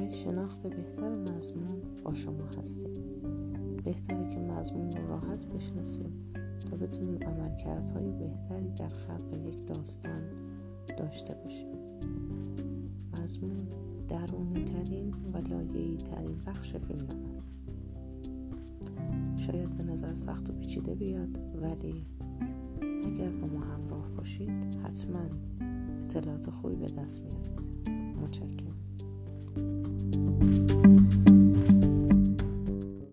برای شناخت بهتر مضمون با شما هستیم. بهتره که مضمون رو راحت بشناسیم تا بتونیم عملکردهای بهتری در خلق یک داستان داشته باشیم. مضمون درونیترین و لایه‌ای ترین بخش فیلم است. شاید به نظر سخت و پیچیده بیاد ولی اگر با ما همراه باشید حتما اطلاعات خوبی به دست میارید.